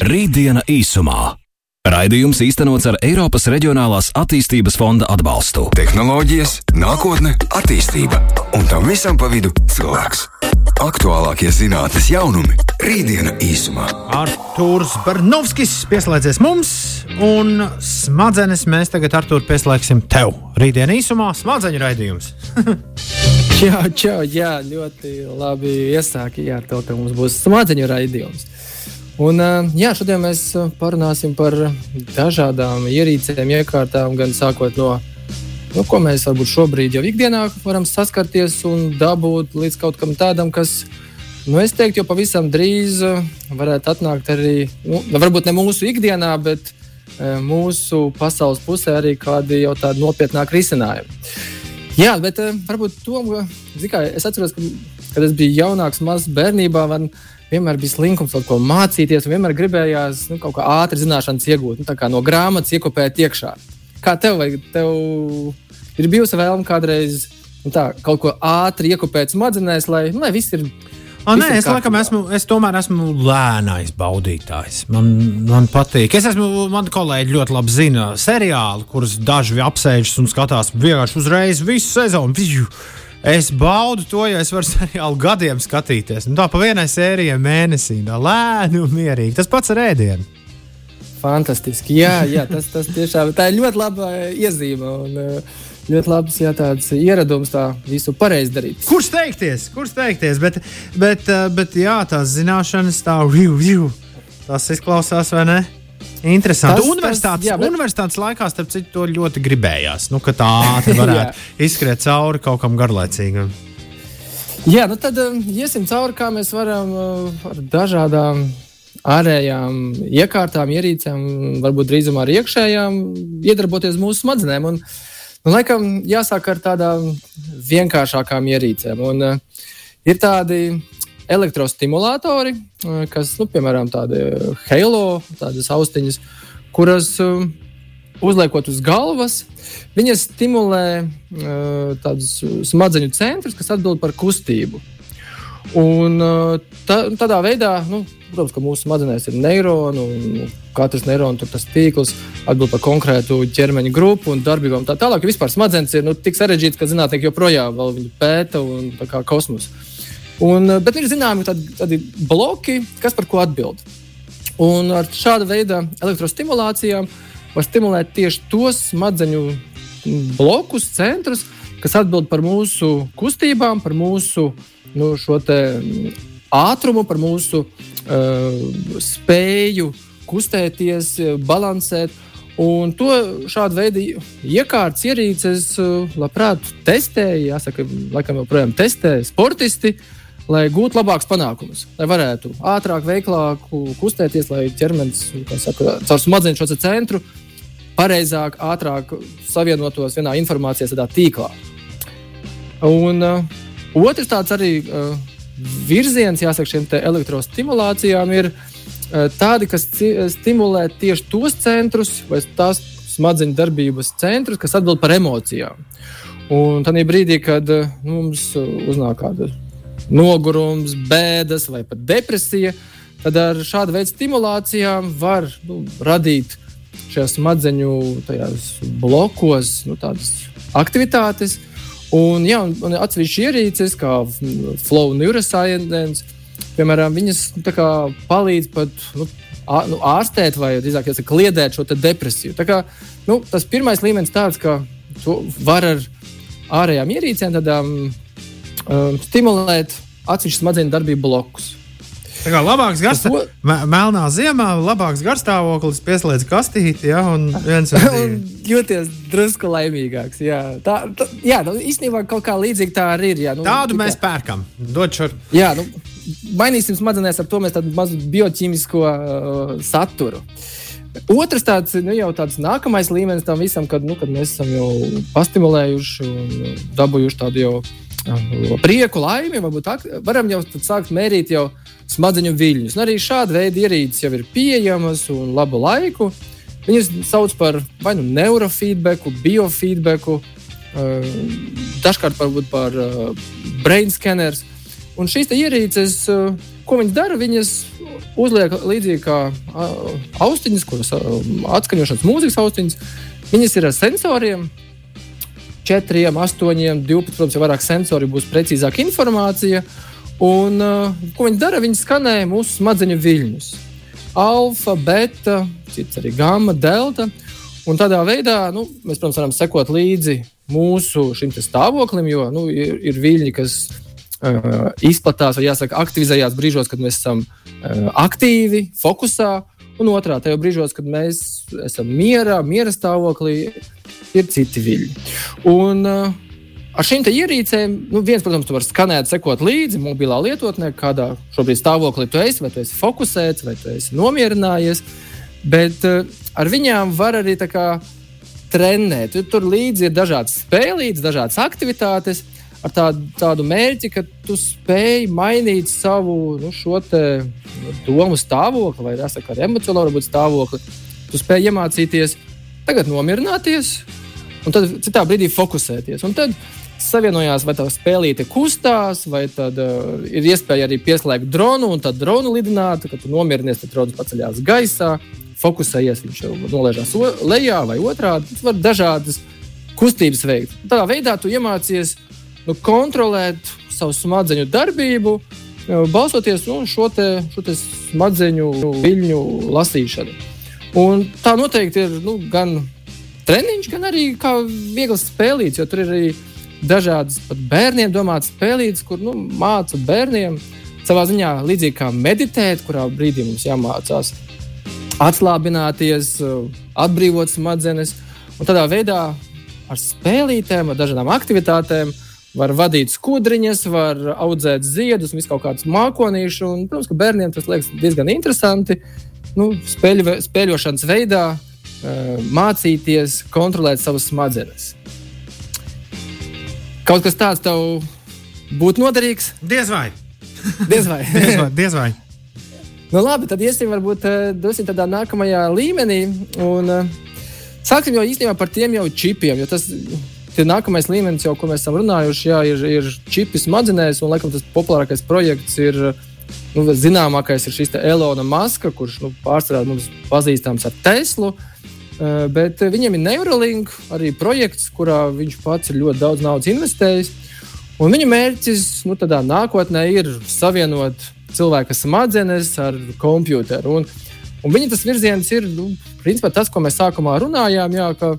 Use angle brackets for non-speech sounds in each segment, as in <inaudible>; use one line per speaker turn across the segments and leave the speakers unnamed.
Rītdiena īsumā. Raidījums īstenots ar Eiropas Reģionālās attīstības fonda atbalstu.
Tehnoloģijas, nākotne, attīstība un tam visam pa vidu cilvēks. Aktuālākie zinātnīs jaunumi - Rītdiena īsumā.
Arktūrs Bernovskis pieslēdzies mums, un smadzenes mēs tagad Arktūru pieslēgsim tev. Rītdiena īsumā smadzeņu raidījums. <laughs>
Jā, čau, jā, ļoti labi iesāki jā, to, ka mums būs smadzeņu raidījums. Un, jā, šodien mēs parunāsim par dažādām ierīcēm, iekārtām, gan sākot no nu, ko mēs varbūt šobrīd jau ikdienā varam saskarties un dabūt līdz kaut kam tādam, kas, nu, es teiktu, jau pavisam drīz varētu atnākt arī, nu, varbūt ne mūsu ikdienā, bet mūsu pasaules pusē arī kādi jau tādi nopietnāki risinājumi. Jā, bet varbūt to, kā es atceros, ka, kad es biju jaunāks, mazs bērnībā, man vienmēr bija slinkums kaut ko mācīties, un vienmēr gribējās nu, kaut kā ātri zināšanas iegūt, nu, no grāmatas iekopēt iekšā. Kā tev, vai tev ir bijusi vēlme kādreiz nu, tā, kaut ko ātri iekopēt smadzenēs, lai, nu, lai viss ir
O, nē, es, laikam, esmu, es tomēr esmu lēnais baudītājs. Man, man patīk. Es esmu, man kolēģi ļoti labi zina seriāli, kurus daži apsēžas un skatās vienkārši uzreiz visu sezonu. Viu. Es baudu to, ja es varu <laughs> seriālu gadiem skatīties. Nu, tā pa vienai sērijai mēnesī, tā lēni un mierīgi. Tas pats ar ēdienu.
Fantastiski. Jā, jā tas, tas tiešām tā ir ļoti laba iezīme. Un, uh, ļoti labs jā, ieradums tā visu pareizi darīt.
Kurš teikties? Kurš teikties? Bet, bet, eh, bet jā, tās zināšanas tā, viu, viu, tas izklausās, vai ne? Interesanti. Tas, universitātes, tas, jā, bet... universitātes laikā, starp citu, to ļoti gribējās. Nu, ka tā ātri <laughs> varētu izskriet cauri kaut kam garlaicīgam.
Jā, nu tad um, iesim cauri, kā mēs varam uh, ar dažādām ārējām iekārtām, ierīcēm, varbūt drīzumā arī iekšējām, iedarboties mūsu smadzenēm. Un, Nu, laikam jāsāk ar tādām vienkāršākām ierīcēm. Un, uh, ir tādi elektrostimulatori, uh, kas, nu, piemēram, tādi halo, tādas austiņas, kuras uh, uzliekot uz galvas, viņas stimulē tādus smadzeņu centrus, kas atbild par kustību. Un, tā, tādā veidā, nu, Protams, ka mūsu smadzenēs ir neironi, un katrs neirons, tas tīkls atbild par konkrētu ķermeņa grupu un darbībām. Tā tālāk, vispār smadzenes ir nu, tik sarežģītas, ka zinātnieki joprojām viņu pēta un kā kosmosa. Un, bet ir zināmi tādi, tādi bloki, kas par ko atbild. Un ar šādu veidu elektrostimulācijām var stimulēt tieši tos smadzeņu blokus, centrus, kas atbild par mūsu kustībām, par mūsu nu, ātrumu, par mūsu uh, spēju kustēties, balansēt. Un to šādu veidu iekārtas ierīces uh, labprāt testēja, jāsaka, laikam joprojām testē sportisti, lai gūtu labākus panākumus, lai varētu ātrāk, veiklāk kustēties, lai ķermenis saka, caur smadzeņu šo centru pareizāk, ātrāk savienotos vienā informācijas tīklā. Un uh, otrs tāds arī uh, virziens, jāsaka, šiem elektrostimulācijām ir eh, tādi, kas stimulē tieši tos centrus vai tās smadzeņu darbības centrus, kas atbild par emocijām. Un tad brīdī, kad eh, mums uznāk kāda nogurums, bēdas vai pat depresija, tad ar šādu veidu stimulācijām var nu, radīt šajās smadzeņu blokos nu, tādas aktivitātes, Un, jā, un, un atsevišķi ierīces, kā Flow Neuroscience, piemēram, viņas nu, palīdz pat nu, ā, nu, ārstēt vai drīzāk jāsaka, kliedēt šo depresiju. Tā kā, nu, tas pirmais līmenis tāds, ka to var ar ārējām ierīcēm tādām, um, stimulēt atsevišķu smadzeņu darbību blokus.
Tā kā labāks garstāvoklis, melnā ziemā, labāks garstāvoklis, pieslēdz kastīti, ja, un viens
otru. <laughs> jūties drusku laimīgāks. Jā, tā, tā, jā nu, īstenībā kaut kā līdzīga tā arī ir. Jā,
nu, Tādu mēs kā... pērkam. Dod šo.
Jā, nu, mainīsim smadzenēs ar to mēs tādu mazu bioķīmisko uh, saturu. Otrs tāds, nu, jau tāds nākamais līmenis tam visam, kad, nu, kad mēs esam jau pastimulējuši un dabūjuši tādu jau uh, prieku, laimi, varbūt tā, varam jau sākt mērīt jau smadzeņu viļņus. Un arī šāda veida ierīces jau ir pieejamas un labu laiku. Viņas sauc par vai nu neurofeedbacku, biofeedbacku, uh, dažkārt varbūt par brain scaners. Un šīs ierīces, ko viņas dara, viņas uzliek līdzīgi kā austiņas, kuras atskaņošanas mūzikas austiņas. Viņas ir ar sensoriem, 4, 8, 12, protams, jau vairāk sensori būs precīzāka informācija. Un, ko viņi dara? Viņi skanē mūsu smadzeņu viļņus. Alfa, beta, cits arī gamma, delta. Un tādā veidā nu, mēs, protams, varam sekot līdzi mūsu stāvoklim, jo nu, ir, ir viļņi, kas uh, izplatās vai jāsaka, aktivizējās brīžos, kad mēs esam uh, aktīvi, fokusā, un otrā tajā brīžos, kad mēs esam mierā, miera stāvoklī, ir citi viļņi. Un, uh, Ar šīm ierīcēm, nu, viens, protams, tu vari skanēt, sekot līdzi mobilā lietotnē, kādā šobrīd stāvoklī tu esi, vai tu esi fokusēts, vai tu esi nomierinājies. Bet uh, ar viņām var arī kā, trenēt. Tur līdzi ir dažādas spēlītas, dažādas aktivitātes ar tādu, tādu mērķi, ka tu spēj mainīt savu nu, te, nu, domu stāvokli, vai jāsaka, ar emocionālu stāvokli. Tu spēj iemācīties tagad nomierināties, un tad citā brīdī fokusēties. Un tad savienojās, vai tā spēlīte kustās, vai tad uh, ir iespēja arī pieslēgt dronu un tad dronu lidināt, kad tu nomierinies, tad drons paceļās gaisā, fokusējies, viņš nolaižās lejā vai otrādi. Tu vari dažādas kustības veikt. Tādā veidā tu iemācies nu, kontrolēt savu smadzeņu darbību, uh, balstoties uz nu, šo, te, šo te smadzeņu viļņu lasīšanu. Un tā noteikti ir nu, gan treniņš, gan arī kā viegls spēlīts, jo tur ir arī dažādas pat bērniem domātas spēlītes, kur nu, māca bērniem savā ziņā līdzīgi kā meditēt, kurā brīdī mums jāmācās atslābināties, atbrīvot smadzenes. Un tādā veidā ar spēlītēm, ar dažādām aktivitātēm var vadīt skudriņas, var audzēt ziedus, visu kaut kādus mākonīšus. Un, protams, ka bērniem tas liekas diezgan interesanti. Nu, spēļu, spēļošanas veidā mācīties kontrolēt savas smadzenes. Kaut kas tāds tev būtu noderīgs?
Diez vai.
Diez vai. <laughs>
diez vai, diez vai.
Nu, labi, tad iesim varbūt eh, dosim tādā nākamajā līmenī. Un, uh, sāksim jau īstenībā par tiem jau čipiem, jo tas ir nākamais līmenis, jau, ko mēs esam runājuši. Jā, ir, ir čipi smadzenēs, un laikam tas populārākais projekts ir. Nu, zināmākais ir šis Elona Maska, kurš nu, pārsvarā mums pazīstams ar Teslu. Eh, bet viņam ir Neuralink, arī projekts, kurā viņš pats ir ļoti daudz naudas investējis. Un viņa mērķis nu, nākotnē ir savienot cilvēka smadzenes ar komputeru. Un, un viņa tas virziens ir nu, tas, ko mēs sākumā runājām. Jā, ka,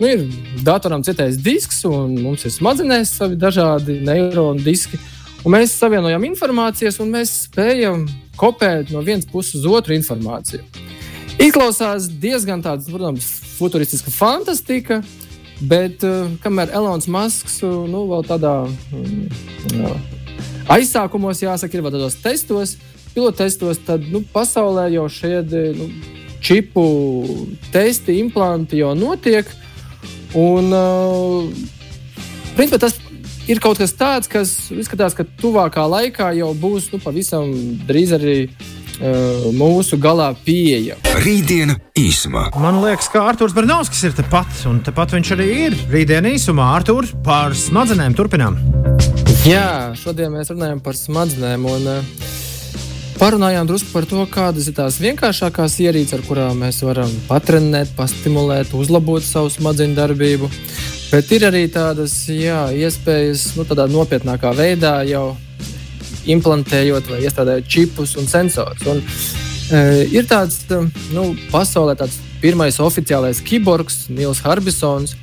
nu, ir datoram citais disks, un mums ir smadzenēs savi dažādi neironu diski. Mēs savienojam informācijas, un mēs spējam kopēt no vienas puses uz otru informāciju. Izklausās diezgan tāds, protams, futuristiska fantastika, bet uh, kamēr Elonas Masks uh, nu, vēl tādā jā, aizsākumos, jāsaka, ir vēl tādos testos, pilotestos, tad nu, pasaulē jau šie nu, čipu testi, implanti jau notiek. Un, uh, principā, tas ir kaut kas tāds, kas izskatās, ka tuvākā laikā jau būs nu, pavisam drīz arī uh, mūsu galā pieejama.
Rītdiena īsumā.
Man liekas, ka Arthurs Bernovskis ir tepat, un tepat viņš arī ir. Rītdiena īsumā Arthurs par smadzenēm turpinām.
Jā, šodien mēs runājam par smadzenēm. Un, uh, Parunājām drusku par to, kādas ir tās vienkāršākās ierīces, ar kurām mēs varam patrenēt, pastimulēt, uzlabot savu smadzeņu darbību. Bet ir arī tādas jā, iespējas, nu, tādā nopietnākā veidā jau implantējot vai iestrādājot čipus un sensorus. Un, e, ir tāds nu, pasaulē tāds pirmais oficiālais kiborgs, Nils Harbisons,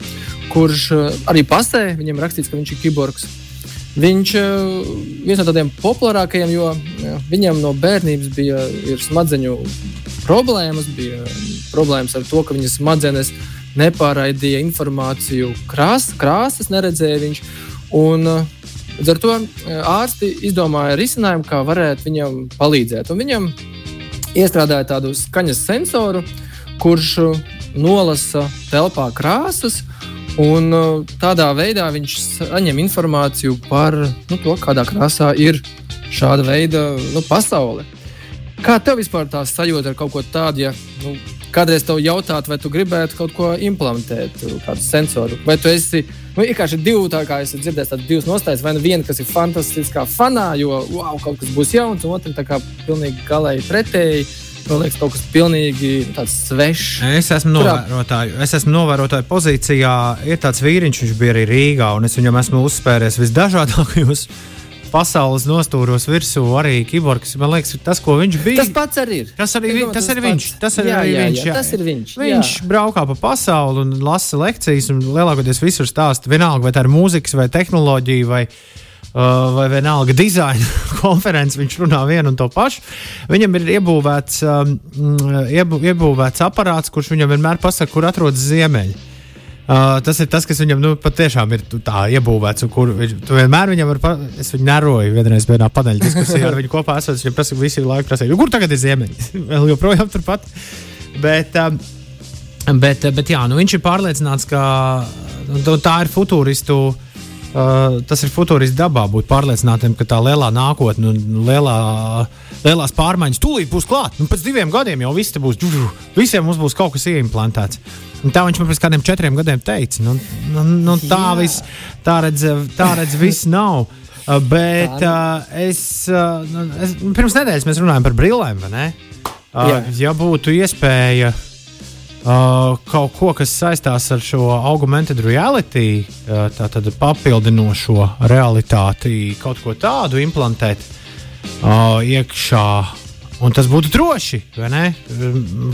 kurš e, arī pasē, viņam rakstīts, ka viņš ir kiborgs. Viņš ir e, viens no tādiem populārākajiem, jo viņam no bērnības bija smadzeņu problēmas, bija problēmas ar to, ka viņa smadzenes nepāraidīja informāciju, krās, krāsas neredzēja viņš. Un, Līdz ar to e, ārsti izdomāja risinājumu, kā varētu viņam palīdzēt. Un viņam iestrādāja tādu skaņas sensoru, kurš nolasa telpā krāsas. Un e, tādā veidā viņš saņem informāciju par nu, to, kādā krāsā ir šāda veida nu, pasaule. Kā tev vispār tā sajūta ar kaut ko tādu, ja nu, kādreiz tev jautātu, vai tu gribētu kaut ko implementēt, kādu sensoru. Vai tu esi nu, vienkārši divi, tā kā es dzirdēju, tādas divas nostājas. Vai nu viena, kas ir fantastiskā fanā, jo wow, kaut kas būs jauns, un otra tā kā pilnīgi galēji pretēji. Man liekas, kaut kas pilnīgi svešs.
Es esmu novērotāju. Es esmu novērotāju pozīcijā. Ir tāds vīriņš, viņš bija arī Rīgā, un es viņam esmu uzspēries visdažādākajos <laughs> pasaules nostūros virsū arī kiborgs. Man liekas, tas, ko viņš bija.
Tas pats arī ir.
Tas arī, vi, tas tas arī viņš. Tas arī, jā, jā, viņš. Jā,
tas ir viņš.
Viņš jā. braukā pa pasauli un lasa lekcijas, un lielākoties visur stāsta vienalga, vai tā ir mūzikas vai tehnoloģija vai, vai vienalga dizaina <laughs> konferences. Viņš runā vienu un to pašu. Viņam ir iebūvēts, um, iebū, iebūvēts aparāts, kurš viņam vienmēr pasaka, kur atrodas ziemeļi. Uh, tas ir tas, kas viņam nu, patiešām ir tā iebūvēts. Kur viņš vienmēr viņam var, es viņu neroju vienreiz vienā paneļa diskusijā ar viņu kopā. Esot, viņam prasa visu laiku, prasīja, kur tagad ir ziemeņi? <laughs> Vēl joprojām turpat. Bet, um, bet, bet jā, nu, viņš ir pārliecināts, ka nu, tā ir futūristu. Uh, tas ir futūrists dabā būt pārliecinātiem, ka tā lielā nākotne un lielā, lielās pārmaiņas tūlīt būs klāta. Nu, pēc diviem gadiem jau viss būs. Visiem mums būs kaut kas ieimplantēts. Un tā viņš man pēc kādiem četriem gadiem teica. Nu, nu, nu, tā viss, tā redz, tā redz viss nav. Uh, bet uh, es, uh, es pirms nedēļas mēs runājām par brillēm. Uh, ja būtu iespēja uh, kaut ko, kas saistās ar šo augmented reality, uh, tātad papildinošo realitāti, kaut ko tādu implantēt uh, iekšā Un tas būtu droši.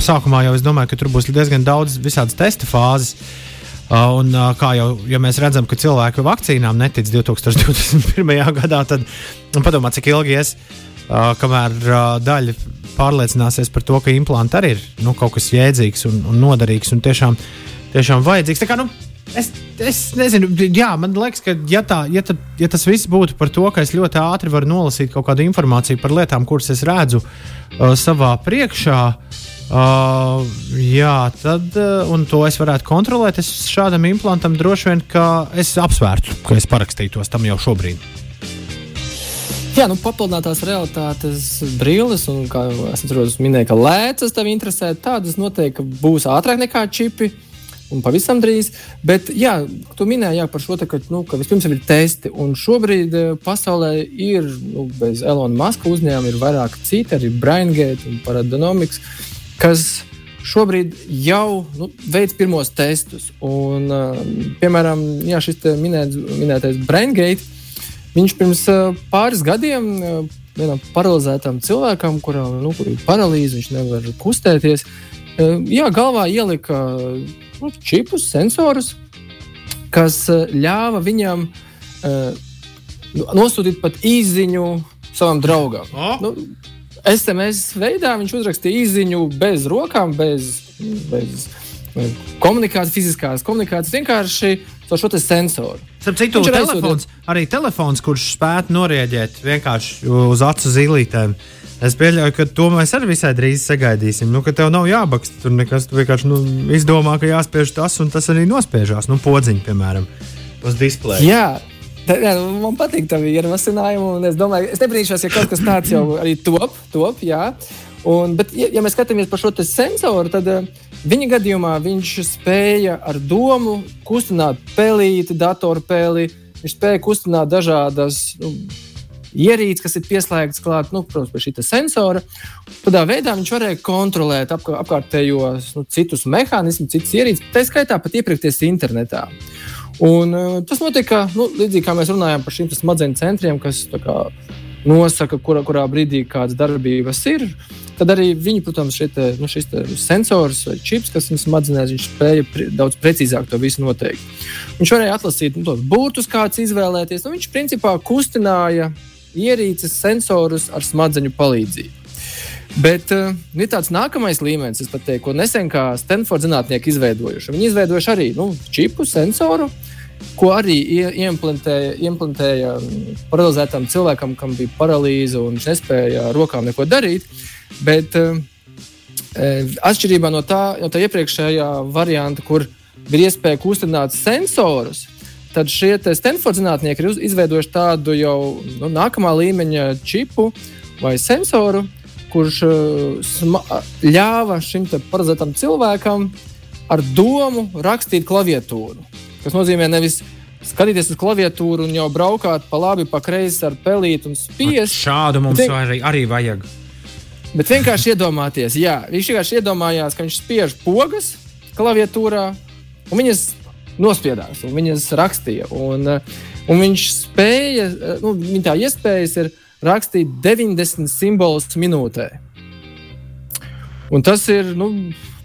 Sākumā jau es domāju, ka tur būs diezgan daudz visādas testa fāzes. Uh, un, uh, kā jau ja mēs redzam, ka cilvēki vakcīnām netic 2021. gadā, tad nu, padomā, cik ilgi ies, uh, kamēr daļa pārliecināsies par to, ka implanti arī ir nu, kaut kas jēdzīgs un, un noderīgs un tiešām, tiešām vajadzīgs. Tā kā, nu, Es, es nezinu, jā, man liekas, ka ja, tā, ja, ta, ja tas viss būtu par to, ka es ļoti ātri varu nolasīt kaut kādu informāciju par lietām, kuras es redzu uh, savā priekšā, uh, jā, tad, uh, un to es varētu kontrolēt, es šādam implantam droši vien apsvērtu, ka es parakstītos tam jau šobrīd.
Jā, nu, papildinātās realitātes brilles, un kā es atceros, minēju, ka lēcas tev interesē, tādas noteikti būs ātrāk nekā čipi. Un pavisam drīz. Bet, jā, tu minēji jā, par šo te, ka, nu, ka vispirms ir testi, un šobrīd eh, pasaulē ir nu, bez Elona Maska uzņēmuma ir vairāk citi, arī Braingate un Paradonomics, kas šobrīd jau nu, veids pirmos testus. Un, uh, piemēram, jā, šis minēt, minētais Braingate, viņš pirms pāris gadiem vienam paralizētam cilvēkam, kuram nu, kur ir paralīze, viņš nevar kustēties, jā, galvā ielika nu, čipus, sensorus, kas ļāva viņam nosūtīt pat īziņu savam draugam. Oh. Nu, SMS veidā viņš uzrakstīja īziņu bez rokām, bez, bez komunikācijas, fiziskās komunikācijas, vienkārši ar šo sensoru.
Starp citu, telefons, arī telefons, kurš spētu norēģēt vienkārši uz acu zīlītēm. Es pieļauju, ka to mēs arī visai drīz sagaidīsim. Nu, ka tev nav jābaksta tur nekas. Tu vienkārši nu, izdomā, ka jāspiež tas, un tas arī nospiežās. Nu, podziņi, piemēram, uz displeja.
Jā. Tā, jā, man patīk tā ierosinājuma, un es domāju, es nebrīnīšos, ja kaut kas tāds jau arī top. top jā. un, bet, ja, ja mēs skatāmies par šo sensoru, tad uh, viņa gadījumā viņš spēja ar domu kustināt pelīti, datorpēli. Viņš spēja kustināt dažādas nu, ierīci, kas ir pieslēgts klāt, nu, protams, pie šī sensora. Tādā veidā viņš varēja kontrolēt apkār, apkārtējos nu, citus mehānismus, citas ierīces, tā skaitā pat iepirkties internetā. Un, uh, tas notika nu, līdzīgi kā mēs runājām par šiem smadzeņu centriem, kas kā, nosaka, kurā, kurā brīdī kādas darbības ir. Tad arī viņi, protams, šeit, nu, šis sensors vai čips, kas viņam smadzenēs, viņš spēja pre, daudz precīzāk to visu noteikt. Viņš varēja atlasīt nu, burtus, kāds izvēlēties. Nu, viņš principā kustināja ierīces, sensorus ar smadzeņu palīdzību. Bet uh, ir tāds nākamais līmenis, teiktu, ko nesen kā Stanfords zinātnieki izveidojuši. Viņi izveidojuši arī nu, čipu, sensoru, ko arī implantēja, implantēja paralizētam cilvēkam, kam bija paralīze un viņš nespēja ar rokām neko darīt. Bet uh, atšķirībā no tā, no tā iepriekšējā varianta, kur bija iespēja kustināt sensorus, tad šie Stanfords zinātnieki ir izveidojuši tādu jau nu, nākamā līmeņa čipu vai sensoru, kurš uh, ļāva šim paredzētam cilvēkam ar domu rakstīt klaviatūru. Tas nozīmē nevis skatīties uz klaviatūru un jau braukāt pa labi, pa kreisi ar pelīti un spiest.
Šādu mums vien... arī, arī vajag.
Bet vienkārši iedomāties, jā, viņš vienkārši iedomājās, ka viņš spiež pogas klaviatūrā, un viņas nospiedās, un viņas rakstīja. Un, un viņš spēja, nu, viņa tā iespējas ir rakstīt 90 simbolus minūtē. Un tas ir, nu,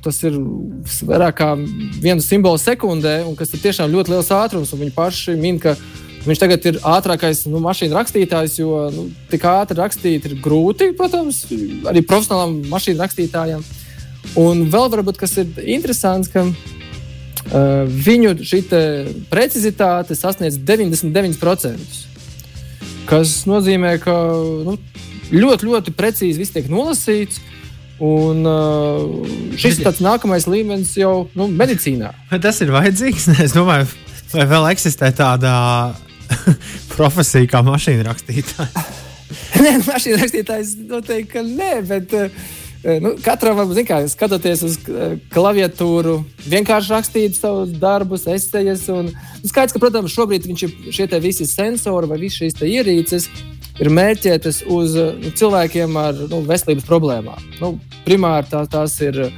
tas ir vairāk kā viena simbola sekundē, un kas ir tiešām ļoti liels ātrums. Viņi paši min, ka viņš tagad ir ātrākais nu, mašīnu rakstītājs, jo nu, tik ātri rakstīt ir grūti, protams, arī profesionālam mašīnu rakstītājam. Un vēl varbūt kas ir interesants, ka uh, viņu šī precizitāte sasniedz 99%. Kas nozīmē, ka nu, ļoti, ļoti precīzi viss tiek nolasīts. Un, uh, šis ir tāds nākamais līmenis jau nu, medicīnā.
Tas ir vajadzīgs. <laughs> Es domāju, vai vēl eksistē tāda <laughs> profesija kā mašīna rakstītājs. <laughs>
nē, mašīna rakstītājs noteikti, ka nē, bet uh, nu, katram kā skatoties uz uh, klaviatūru, vienkārši rakstīt savus darbus, esejas. Un, nu, skaidrs, ka, protams, šobrīd viņš ir šie visi sensori vai visas šīs ierīces ir mērķētas uz nu, cilvēkiem ar nu, veselības problēmām. Nu, primāri tā, tās ir uh,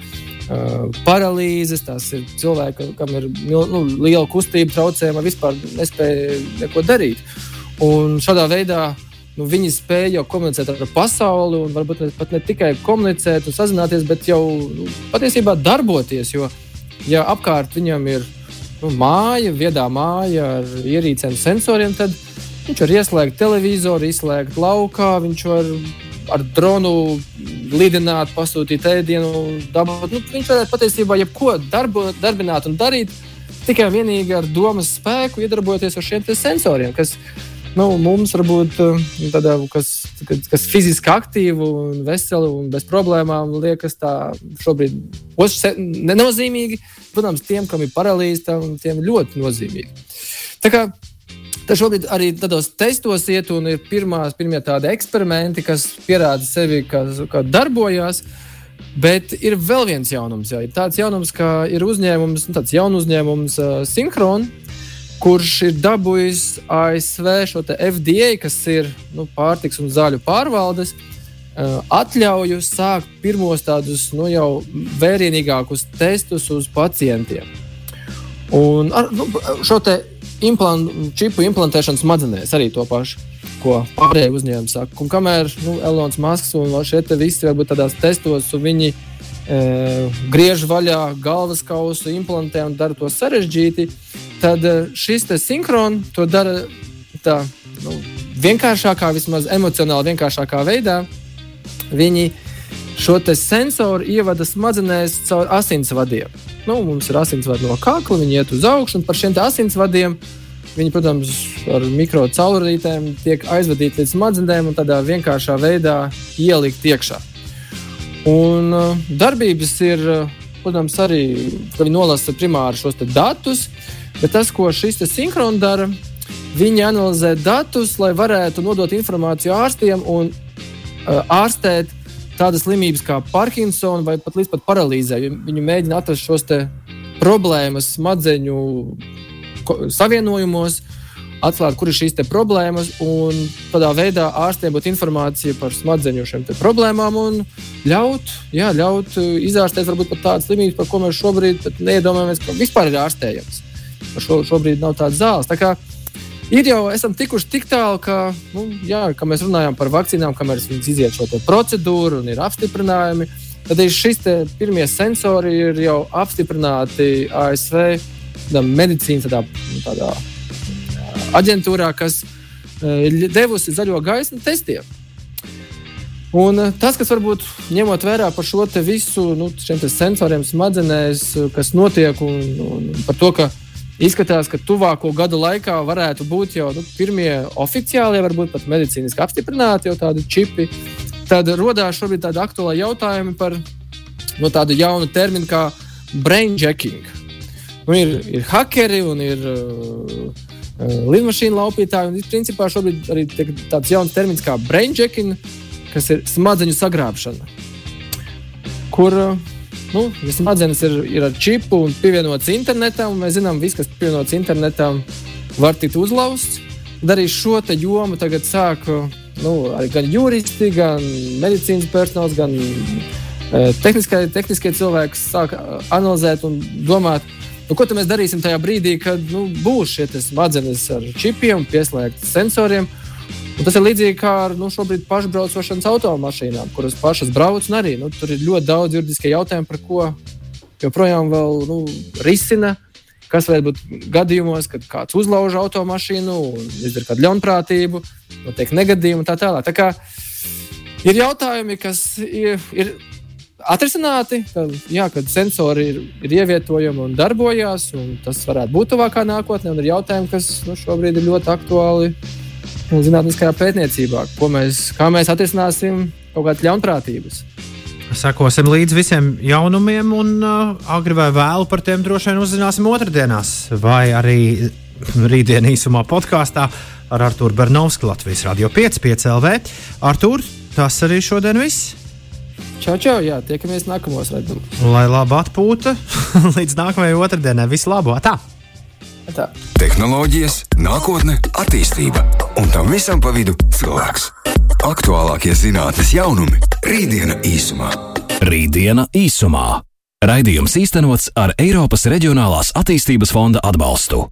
paralīzes, tās ir cilvēki, kam ir nu, liela kustība traucējuma, vispār nespēja neko darīt. Un šādā veidā nu, viņi spēja jau komunicēt ar pasauli, un varbūt ne, pat ne tikai komunicēt un sazināties, bet jau nu, patiesībā darboties. Jo ja apkārt viņam ir nu, māja, viedā māja ar ierīcēm, sensoriem, tad Viņš var ieslēgt televizoru, izslēgt laukā, viņš var ar dronu lidināt, pasūtīt ēdienu, dabūt. Nu, viņš varētu patiesībā jebko darbu, darbināt un darīt tikai vienīgi ar domas spēku, iedarbojoties ar šiem sensoriem, kas nu, mums varbūt tādā, kas, kas, fiziski aktīvi un veseli un bez problēmām liekas tā šobrīd nenozīmīgi. Protams, tiem, kam ir paralīze, tiem ļoti nozīmīgi. Tā kā Tad šobrīd arī tādos testos iet, un ir pirmās, pirmie tādi eksperimenti, kas pierāda sevi, kā, kā darbojas. Bet ir vēl viens jaunums. Jā. Ir tāds jaunums, ka ir uzņēmums, nu, tāds jauns uzņēmums, uh, Synchron, kurš ir dabūjis ASV šo FDA, kas ir nu, pārtiks un zāļu pārvaldes, uh, atļauju sākt pirmos tādus nu, jau vērienīgākus testus uz pacientiem. Un ar nu, šo implant, čipu implantēšanu smadzenēs arī to pašu, ko pārējie uzņēmumi saka. Un kamēr nu, Elonas Masks un šie visi varbūt tādās testos, viņi e, griež vaļā galvas kausu, implantē un dara to sarežģīti, tad e, šis sinhrons to dara tā nu, vienkāršākā, vismaz emocionāli vienkāršākā veidā. Viņi šo sensoru ievada smadzenēs caur asinsvadiem. Nu, mums ir asinsvadi no kakla, viņi iet uz augšu, un par šiem asinsvadiem viņi, protams, ar mikro caurulītēm tiek aizvadīti līdz smadzenēm un tādā vienkāršā veidā ielikt iekšā. Un uh, darbības ir, uh, protams, arī, ka viņi nolasa primāri šos datus, bet tas, ko šis sinhrons dara, viņi analizē datus, lai varētu nodot informāciju ārstiem un uh, ārstēt tādas slimības kā Parkinsona vai pat līdz pat paralīzē. Viņi mēģina atrast šos problēmas smadzeņu savienojumos, atklāt, kur ir šīs problēmas, un tādā veidā ārstiem būtu informācija par smadzeņu šiem problēmām un ļaut, jā, ļaut izārstēt varbūt pat tādas slimības, par ko mēs šobrīd neiedomājamies, ka vispār ir ārstējams. Šo, šobrīd nav tādas zāles. Tā kā, ir jau esam tikuši tik tālu, ka, nu, jā, ka mēs runājam par vakcīnām, kamēr viņas iziet šo procedūru un ir apstiprinājumi. Tad ir šis pirmie sensori ir jau apstiprināti ASV medicīnas tādā, tādā aģentūrā, kas devusi zaļo gaismu testiem. Un tas, kas varbūt ņemot vērā par šo visu, nu, šiem sensoriem smadzenēs, kas notiek, un, un par to, ka Izskatās, ka tuvāko gadu laikā varētu būt jau nu, pirmie oficiālie, varbūt pat medicīniski apstiprināti jau tādi čipi. Tad radās šobrīd tādi aktuāli jautājumi par no tādu jaunu terminu kā brainjacking. Nu, ir, ir hakeri un ir uh, uh lidmašīnu laupītāji. Un, principā, šobrīd arī tāds jauns termins kā brainjacking, kas ir smadzeņu sagrābšana. Kur nu, ja smadzenes ir, ir ar čipu un pievienots internetam, mēs zinām, ka viss, kas pievienots internetam, var tikt uzlausts. Arī šo jomu tagad sāk nu, gan juristi, gan medicīnas personāls, gan e, tehniskie, tehniskie cilvēki sāk analizēt un domāt, nu, ko mēs darīsim tajā brīdī, kad nu, būs šie smadzenes ar čipiem, pieslēgti sensoriem. Un tas ir līdzīgi kā ar nu, šobrīd pašbraucošanas automašīnām, kuras pašas brauc. Arī, nu, tur ir ļoti daudz juridiskie jautājumi, par ko joprojām vēl, nu, risina. Kas var būt gadījumos, kad kāds uzlauž automašīnu izdara kādu ļaunprātību, notiek negadījumi un tā tālāk. Tā kā ir jautājumi, kas ir, ir atrisināti, kad, jā, kad sensori ir, ir ievietojami un darbojas, un tas varētu būt tuvākā nākotnē. Ir jautājumi, kas nu, šobrīd ir ļoti aktuāli zinātniskajā pētniecībā, ko mēs, kā mēs atrisināsim kaut kādas ļaunprātības.
Sekosim līdzi visiem jaunumiem, un uh, agri vai vēlu par tiem droši vien uzzināsim otrdienās, vai arī rītdien īsumā podkāstā ar Arthuru Bernovsku Latvijas Radio 5, 5 LV. Artur, tas arī šodien viss.
Čau, čau, jā, tiekamies nākamos redzējumus.
Lai laba atpūta <laughs> līdz nākamajai otrdienai. Tā!
Tā.
Tehnoloģijas, nākotne, attīstība un tam visam pa vidu cilvēks. Aktuālākie zinātnīs jaunumi - rītdiena īsumā.
Rītdiena īsumā. Raidījums īstenots ar Eiropas Reģionālās attīstības fonda atbalstu.